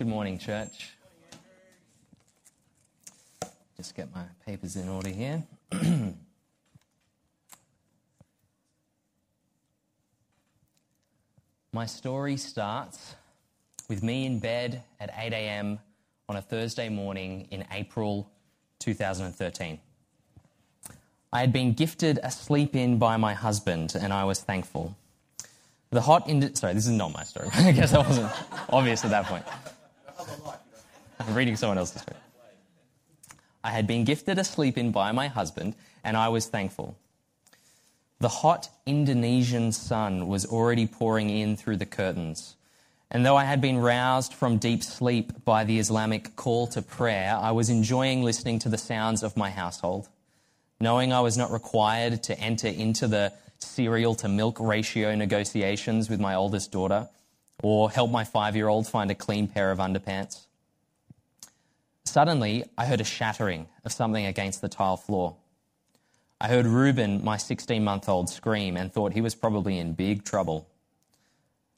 Good morning, church. Just get my papers in order here. my story starts with me in bed at 8 a.m. on a Thursday morning in April 2013. I had been gifted a sleep in by my husband, and I was thankful. The hot ind- sorry, this is not my story. I guess I wasn't obvious at that point. I'm reading someone else's story. I had been gifted a sleep in by my husband, and I was thankful. The hot Indonesian sun was already pouring in through the curtains. And though I had been roused from deep sleep by the Islamic call to prayer, I was enjoying listening to the sounds of my household knowing I was not required to enter into the cereal to milk ratio negotiations with my oldest daughter or help my five year old find a clean pair of underpants. Suddenly, I heard a shattering of something against the tile floor. I heard Reuben, my 16 month old, scream and thought he was probably in big trouble.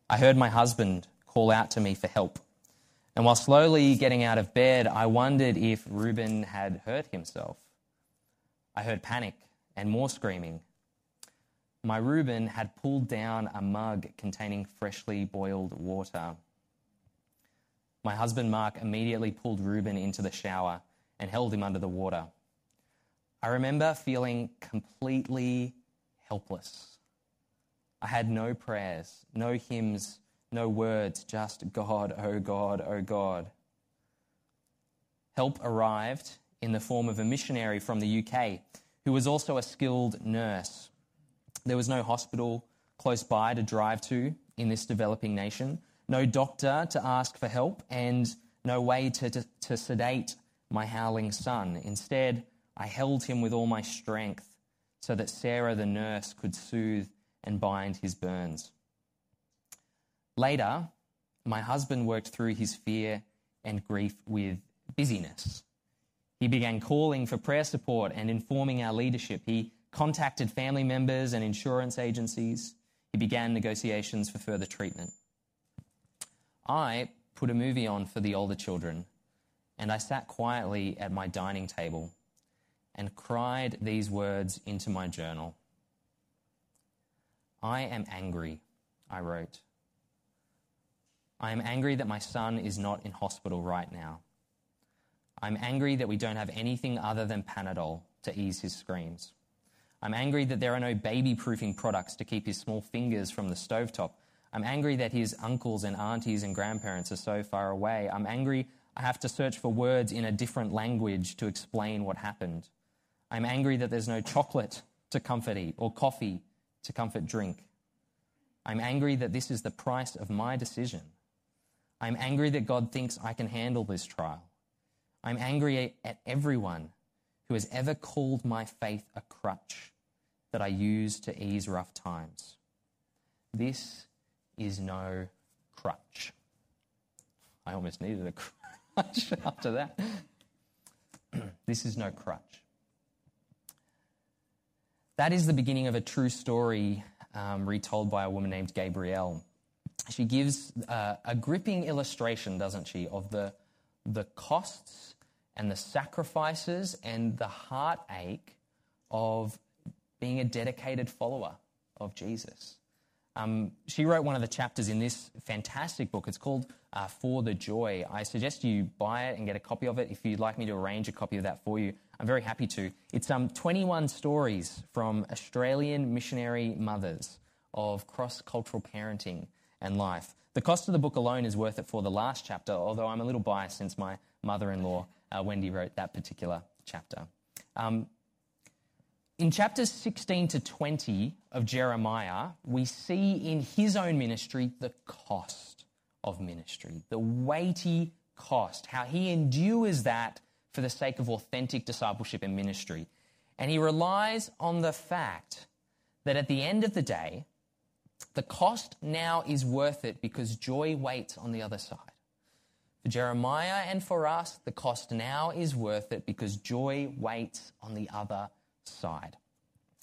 I heard my husband call out to me for help. And while slowly getting out of bed, I wondered if Reuben had hurt himself. I heard panic and more screaming. My Reuben had pulled down a mug containing freshly boiled water. My husband Mark immediately pulled Reuben into the shower and held him under the water. I remember feeling completely helpless. I had no prayers, no hymns, no words, just God, oh God, oh God. Help arrived in the form of a missionary from the UK who was also a skilled nurse. There was no hospital close by to drive to in this developing nation, no doctor to ask for help, and no way to, to, to sedate my howling son. Instead, I held him with all my strength so that Sarah, the nurse, could soothe and bind his burns. Later, my husband worked through his fear and grief with busyness. He began calling for prayer support and informing our leadership. He contacted family members and insurance agencies. He began negotiations for further treatment. I put a movie on for the older children, and I sat quietly at my dining table and cried these words into my journal. I am angry, I wrote. I am angry that my son is not in hospital right now. I'm angry that we don't have anything other than Panadol to ease his screams. I'm angry that there are no baby proofing products to keep his small fingers from the stovetop. I'm angry that his uncles and aunties and grandparents are so far away. I'm angry I have to search for words in a different language to explain what happened. I'm angry that there's no chocolate to comfort eat or coffee to comfort drink. I'm angry that this is the price of my decision. I'm angry that God thinks I can handle this trial. I'm angry at everyone who has ever called my faith a crutch that I use to ease rough times. This is no crutch. I almost needed a crutch after that. this is no crutch. That is the beginning of a true story um, retold by a woman named Gabrielle. She gives uh, a gripping illustration, doesn't she, of the, the costs and the sacrifices and the heartache of being a dedicated follower of Jesus. Um, she wrote one of the chapters in this fantastic book. It's called uh, For the Joy. I suggest you buy it and get a copy of it. If you'd like me to arrange a copy of that for you, I'm very happy to. It's um, 21 stories from Australian missionary mothers of cross cultural parenting and life. The cost of the book alone is worth it for the last chapter, although I'm a little biased since my mother in law uh, Wendy wrote that particular chapter. Um, in chapters 16 to 20 of Jeremiah, we see in his own ministry the cost of ministry, the weighty cost, how he endures that for the sake of authentic discipleship and ministry. And he relies on the fact that at the end of the day, the cost now is worth it because joy waits on the other side. For Jeremiah and for us, the cost now is worth it because joy waits on the other side.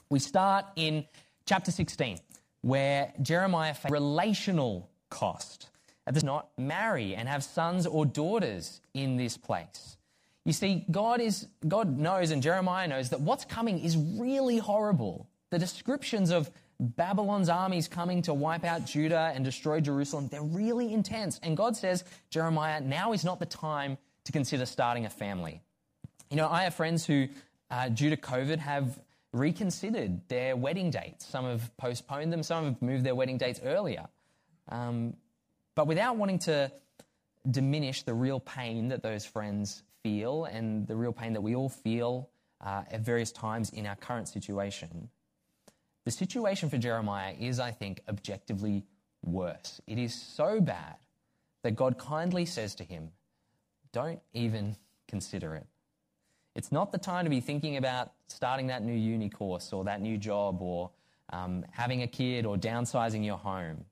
We start in chapter 16, where Jeremiah faces relational cost. does not marry and have sons or daughters in this place. You see, God is God knows and Jeremiah knows that what's coming is really horrible. The descriptions of Babylon's armies coming to wipe out Judah and destroy Jerusalem, they're really intense. And God says, Jeremiah, now is not the time to consider starting a family. You know, I have friends who, uh, due to COVID, have reconsidered their wedding dates. Some have postponed them, some have moved their wedding dates earlier. Um, but without wanting to diminish the real pain that those friends feel and the real pain that we all feel uh, at various times in our current situation, the situation for Jeremiah is, I think, objectively worse. It is so bad that God kindly says to him, Don't even consider it. It's not the time to be thinking about starting that new uni course or that new job or um, having a kid or downsizing your home.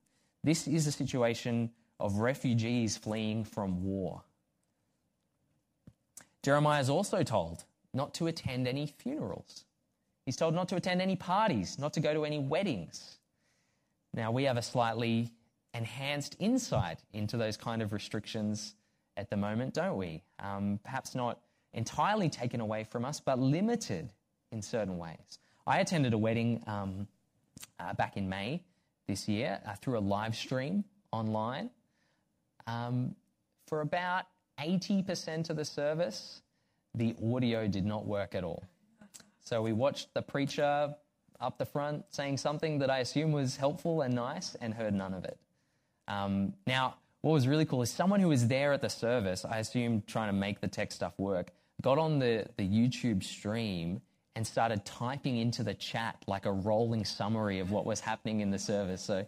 This is a situation of refugees fleeing from war. Jeremiah is also told not to attend any funerals. He's told not to attend any parties, not to go to any weddings. Now, we have a slightly enhanced insight into those kind of restrictions at the moment, don't we? Um, perhaps not entirely taken away from us, but limited in certain ways. I attended a wedding um, uh, back in May this year uh, through a live stream online. Um, for about 80% of the service, the audio did not work at all. So we watched the preacher up the front saying something that I assume was helpful and nice and heard none of it. Um, now, what was really cool is someone who was there at the service, I assume trying to make the tech stuff work, got on the, the YouTube stream and started typing into the chat like a rolling summary of what was happening in the service. So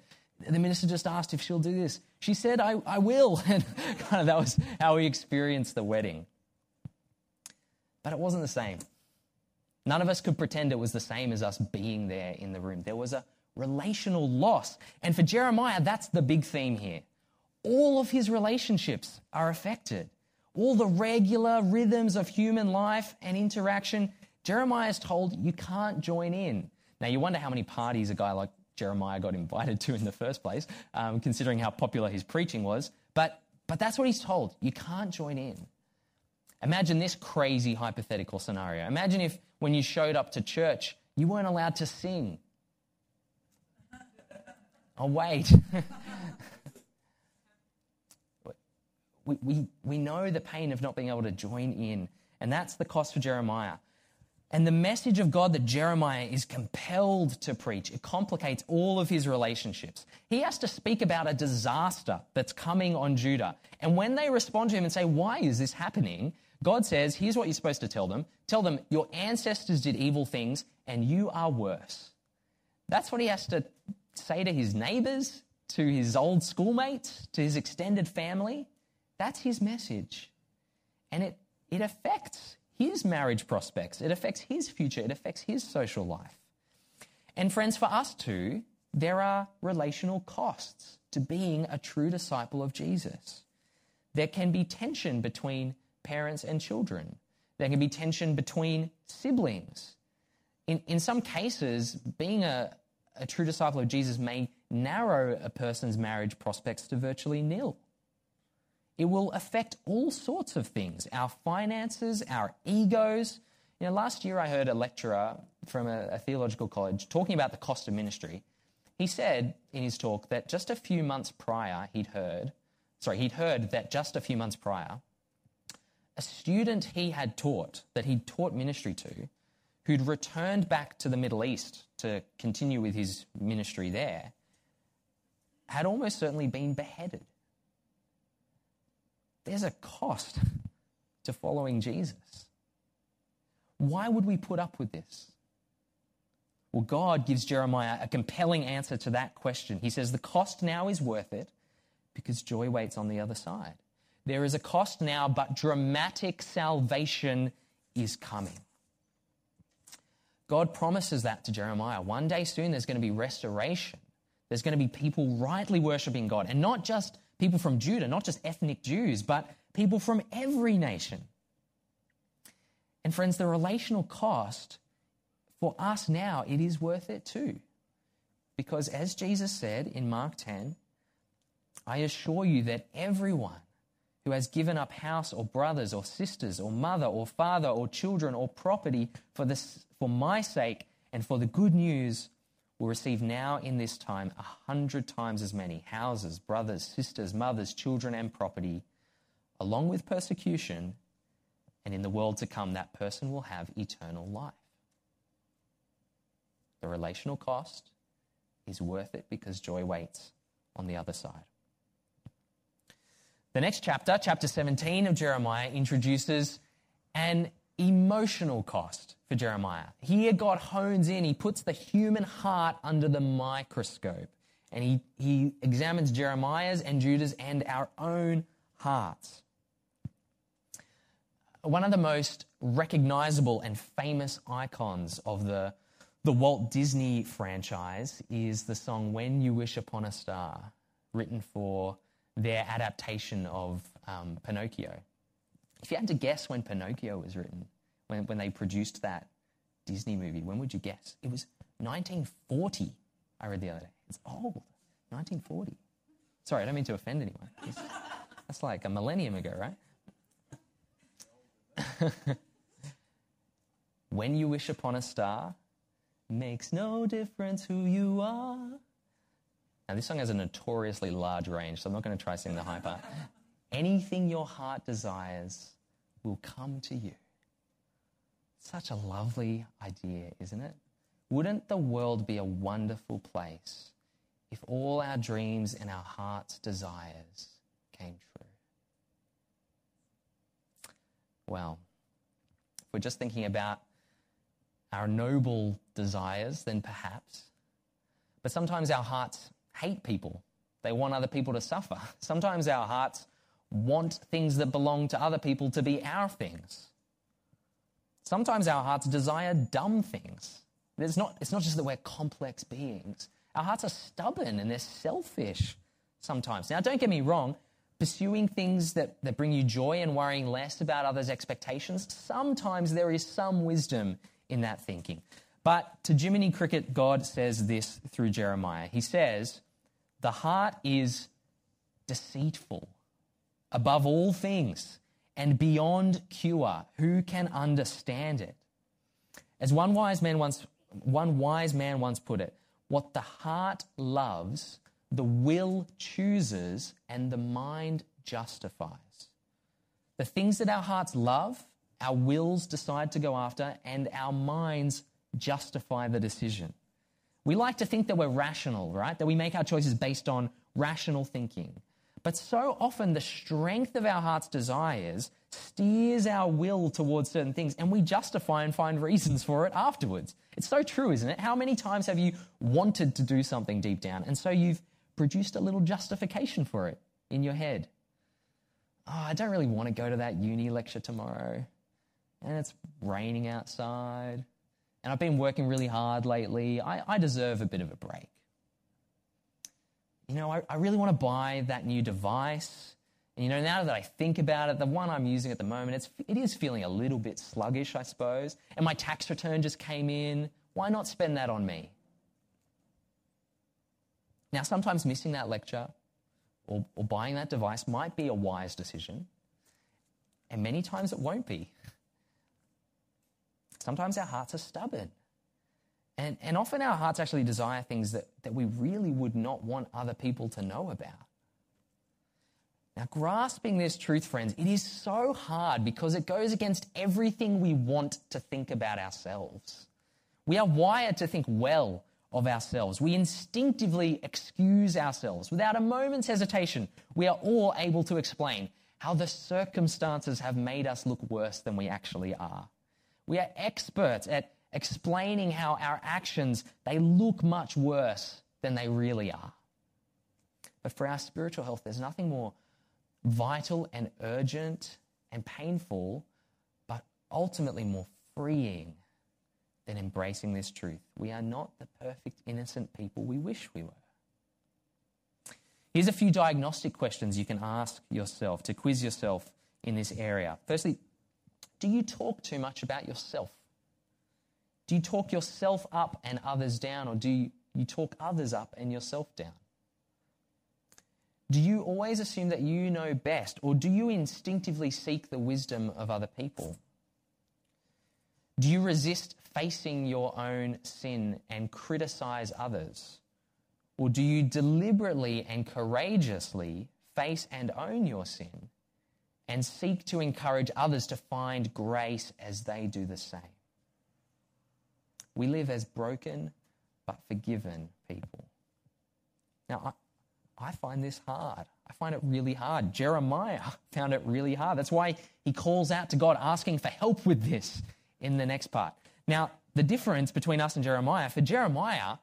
the minister just asked if she'll do this. She said, I, I will. And kind of that was how we experienced the wedding. But it wasn't the same. None of us could pretend it was the same as us being there in the room. There was a relational loss. And for Jeremiah, that's the big theme here. All of his relationships are affected. All the regular rhythms of human life and interaction, Jeremiah is told you can't join in. Now, you wonder how many parties a guy like Jeremiah got invited to in the first place, um, considering how popular his preaching was. But, but that's what he's told. You can't join in. Imagine this crazy hypothetical scenario. Imagine if when you showed up to church, you weren't allowed to sing. Oh, wait. we, we, we know the pain of not being able to join in, and that's the cost for Jeremiah. And the message of God that Jeremiah is compelled to preach, it complicates all of his relationships. He has to speak about a disaster that's coming on Judah. And when they respond to him and say, Why is this happening? God says, Here's what you're supposed to tell them tell them, Your ancestors did evil things, and you are worse. That's what he has to say to his neighbors, to his old schoolmates, to his extended family. That's his message. And it, it affects his marriage prospects, it affects his future, it affects his social life. And friends, for us too, there are relational costs to being a true disciple of Jesus. There can be tension between parents and children. There can be tension between siblings. In, in some cases, being a, a true disciple of Jesus may narrow a person's marriage prospects to virtually nil. It will affect all sorts of things our finances, our egos. You know, last year I heard a lecturer from a, a theological college talking about the cost of ministry. He said in his talk that just a few months prior, he'd heard, sorry, he'd heard that just a few months prior, a student he had taught, that he'd taught ministry to, who'd returned back to the Middle East to continue with his ministry there, had almost certainly been beheaded. There's a cost to following Jesus. Why would we put up with this? Well, God gives Jeremiah a compelling answer to that question. He says, The cost now is worth it because joy waits on the other side. There is a cost now, but dramatic salvation is coming. God promises that to Jeremiah. One day soon, there's going to be restoration. There's going to be people rightly worshiping God, and not just people from Judah, not just ethnic Jews, but people from every nation. And friends, the relational cost for us now, it is worth it too. Because as Jesus said in Mark 10, I assure you that everyone who has given up house or brothers or sisters or mother or father or children or property for, this, for my sake and for the good news will receive now in this time a hundred times as many houses, brothers, sisters, mothers, children, and property, along with persecution, and in the world to come, that person will have eternal life. The relational cost is worth it because joy waits on the other side. The next chapter, chapter 17 of Jeremiah, introduces an emotional cost for Jeremiah. Here, God hones in, he puts the human heart under the microscope, and he, he examines Jeremiah's and Judah's and our own hearts. One of the most recognizable and famous icons of the, the Walt Disney franchise is the song When You Wish Upon a Star, written for their adaptation of um, Pinocchio. If you had to guess when Pinocchio was written, when, when they produced that Disney movie, when would you guess? It was 1940, I read the other day. It's old. 1940. Sorry, I don't mean to offend anyone. It's, that's like a millennium ago, right? when you wish upon a star, makes no difference who you are. Now, this song has a notoriously large range, so I'm not going to try sing the high part. Anything your heart desires will come to you. Such a lovely idea, isn't it? Wouldn't the world be a wonderful place if all our dreams and our heart's desires came true? Well, if we're just thinking about our noble desires, then perhaps. But sometimes our hearts hate people. They want other people to suffer. Sometimes our hearts want things that belong to other people to be our things. Sometimes our hearts desire dumb things. It's not, it's not just that we're complex beings. Our hearts are stubborn and they're selfish sometimes. Now, don't get me wrong, pursuing things that, that bring you joy and worrying less about others' expectations, sometimes there is some wisdom in that thinking. But to Jiminy Cricket, God says this through Jeremiah. He says, The heart is deceitful above all things and beyond cure. Who can understand it? As one wise man once, one wise man once put it, what the heart loves, the will chooses, and the mind justifies. The things that our hearts love, our wills decide to go after, and our minds justify the decision. We like to think that we're rational, right? That we make our choices based on rational thinking. But so often the strength of our heart's desires steers our will towards certain things and we justify and find reasons for it afterwards. It's so true, isn't it? How many times have you wanted to do something deep down and so you've produced a little justification for it in your head? Oh, I don't really want to go to that uni lecture tomorrow. And it's raining outside and I've been working really hard lately. I, I deserve a bit of a break. You know, I, I really want to buy that new device. And, you know, now that I think about it, the one I'm using at the moment, it's, it is feeling a little bit sluggish, I suppose. And my tax return just came in. Why not spend that on me? Now, sometimes missing that lecture or, or buying that device might be a wise decision, and many times it won't be. Sometimes our hearts are stubborn. And, and often our hearts actually desire things that, that we really would not want other people to know about. Now, grasping this truth, friends, it is so hard because it goes against everything we want to think about ourselves. We are wired to think well of ourselves. We instinctively excuse ourselves. Without a moment's hesitation, we are all able to explain how the circumstances have made us look worse than we actually are. We are experts at explaining how our actions they look much worse than they really are. But for our spiritual health, there's nothing more vital and urgent and painful, but ultimately more freeing than embracing this truth. We are not the perfect, innocent people we wish we were. Here's a few diagnostic questions you can ask yourself to quiz yourself in this area. Firstly, do you talk too much about yourself? Do you talk yourself up and others down, or do you, you talk others up and yourself down? Do you always assume that you know best, or do you instinctively seek the wisdom of other people? Do you resist facing your own sin and criticize others? Or do you deliberately and courageously face and own your sin and seek to encourage others to find grace as they do the same? We live as broken but forgiven people. Now, I, I find this hard. I find it really hard. Jeremiah found it really hard. That's why he calls out to God asking for help with this in the next part. Now, the difference between us and Jeremiah, for Jeremiah,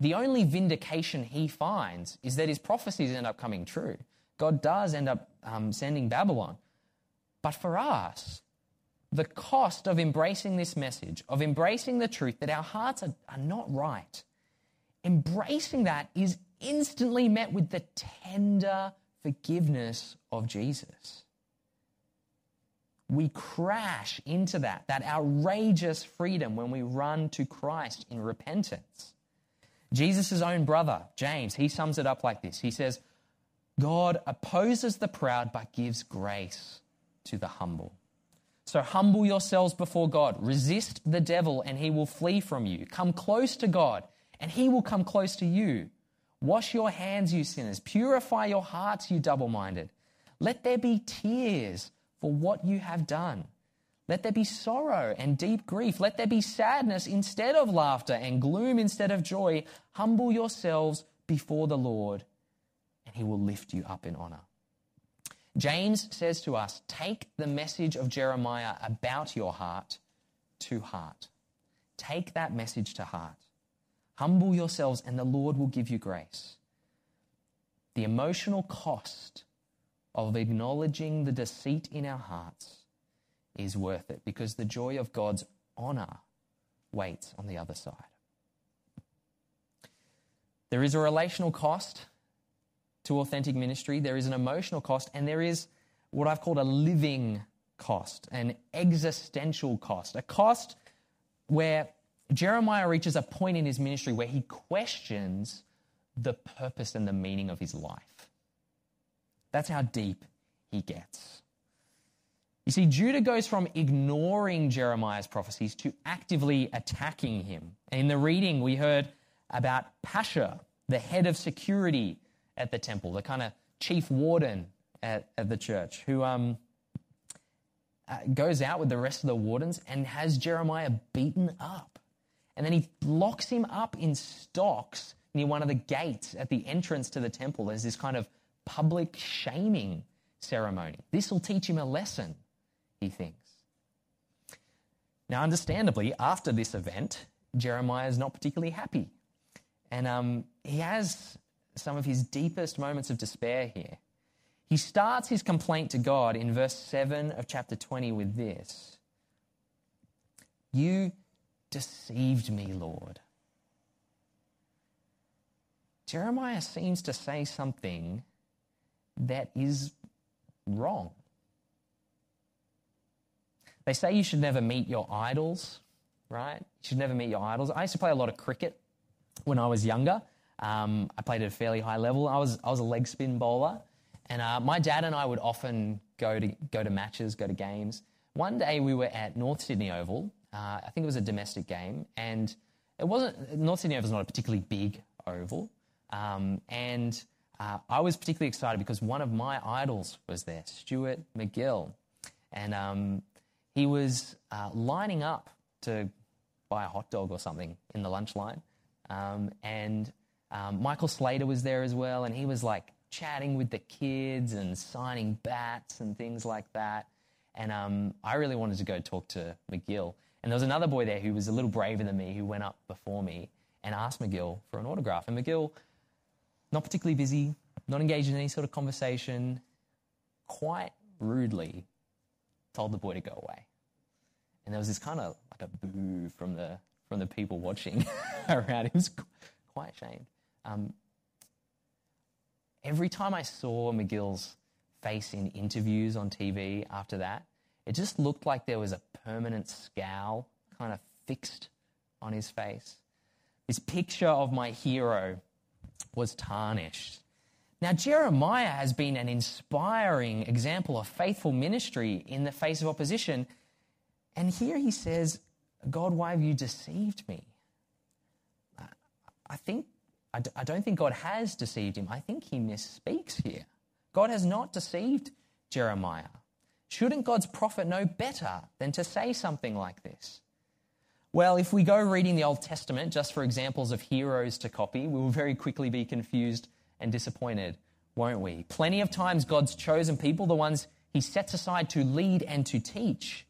the only vindication he finds is that his prophecies end up coming true. God does end up um, sending Babylon. But for us, the cost of embracing this message, of embracing the truth that our hearts are, are not right, embracing that is instantly met with the tender forgiveness of Jesus. We crash into that, that outrageous freedom when we run to Christ in repentance. Jesus' own brother, James, he sums it up like this. He says, God opposes the proud but gives grace to the humble. So humble yourselves before God. Resist the devil and he will flee from you. Come close to God and he will come close to you. Wash your hands, you sinners. Purify your hearts, you double minded. Let there be tears for what you have done. Let there be sorrow and deep grief. Let there be sadness instead of laughter and gloom instead of joy. Humble yourselves before the Lord, and he will lift you up in honor. James says to us take the message of Jeremiah about your heart to heart. Take that message to heart. Humble yourselves, and the Lord will give you grace. The emotional cost of acknowledging the deceit in our hearts is worth it because the joy of God's honor waits on the other side. There is a relational cost to authentic ministry, there is an emotional cost, and there is what I've called a living cost, an existential cost, a cost where Jeremiah reaches a point in his ministry where he questions the purpose and the meaning of his life. That's how deep he gets. You see, Judah goes from ignoring Jeremiah's prophecies to actively attacking him. In the reading, we heard about Pashhur, the head of security at the temple, the kind of chief warden at, at the church, who um, uh, goes out with the rest of the wardens and has Jeremiah beaten up. And then he locks him up in stocks near one of the gates at the entrance to the temple as this kind of public shaming ceremony. This will teach him a lesson, he thinks. Now, understandably, after this event, Jeremiah is not particularly happy. And um, he has some of his deepest moments of despair here. He starts his complaint to God in verse 7 of chapter 20 with this You deceived me, Lord. Jeremiah seems to say something that is wrong. They say you should never meet your idols, right? You should never meet your idols. I used to play a lot of cricket when I was younger. Um, I played at a fairly high level. I was, I was a leg spin bowler. And uh, my dad and I would often go to, go to matches, go to games. One day we were at North Sydney Oval. Uh, I think it was a domestic game. And it wasn't, North Sydney Oval is not a particularly big oval. Um, and uh, I was particularly excited because one of my idols was there, Stuart MacGill, And um, he was uh, lining up to buy a hot dog or something in the lunch line. Um, and um, Michael Slater was there as well, and he was like chatting with the kids and signing bats and things like that. And um, I really wanted to go talk to MacGill. And there was another boy there who was a little braver than me who went up before me and asked MacGill for an autograph. And MacGill, not particularly busy, not engaged in any sort of conversation, quite rudely told the boy to go away. And there was this kind of like a boo from the from the people watching around. He was quite ashamed. Um, every time I saw MacGill's face in interviews on TV after that, it just looked like there was a permanent scowl kind of fixed on his face. This picture of my hero was tarnished. Now, Jeremiah has been an inspiring example of faithful ministry in the face of opposition. And here he says, God, why have you deceived me? I think, I don't think God has deceived him. I think he misspeaks here. God has not deceived Jeremiah. Shouldn't God's prophet know better than to say something like this? Well, if we go reading the Old Testament just for examples of heroes to copy, we will very quickly be confused and disappointed, won't we? Plenty of times, God's chosen people, the ones he sets aside to lead and to teach,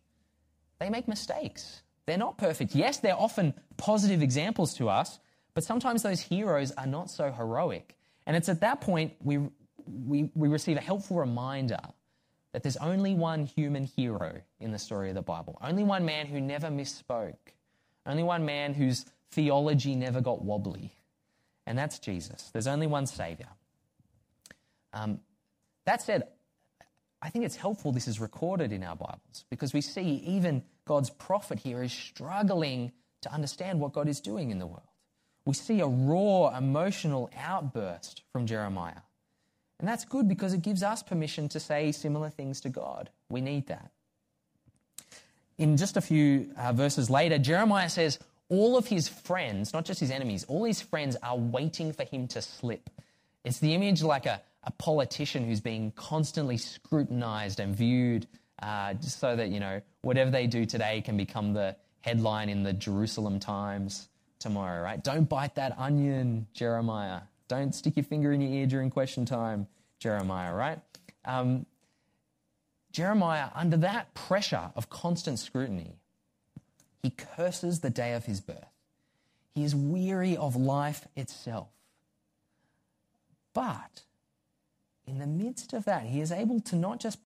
they make mistakes. They're not perfect. Yes, they're often positive examples to us, but sometimes those heroes are not so heroic. And it's at that point we, we, we receive a helpful reminder that there's only one human hero in the story of the Bible, only one man who never misspoke, only one man whose theology never got wobbly, and that's Jesus. There's only one Savior. Um, that said, I think it's helpful this is recorded in our Bibles because we see even God's prophet here is struggling to understand what God is doing in the world we see a raw emotional outburst from Jeremiah. And that's good because it gives us permission to say similar things to God. We need that. In just a few uh, verses later, Jeremiah says, All of his friends, not just his enemies, all his friends are waiting for him to slip. It's the image like a, a politician who's being constantly scrutinized and viewed uh, so that, you know, whatever they do today can become the headline in the Jerusalem Times tomorrow, right? Don't bite that onion, Jeremiah. Don't stick your finger in your ear during question time, Jeremiah, right? Um, Jeremiah, under that pressure of constant scrutiny, he curses the day of his birth. He is weary of life itself. But in the midst of that, he is able to not just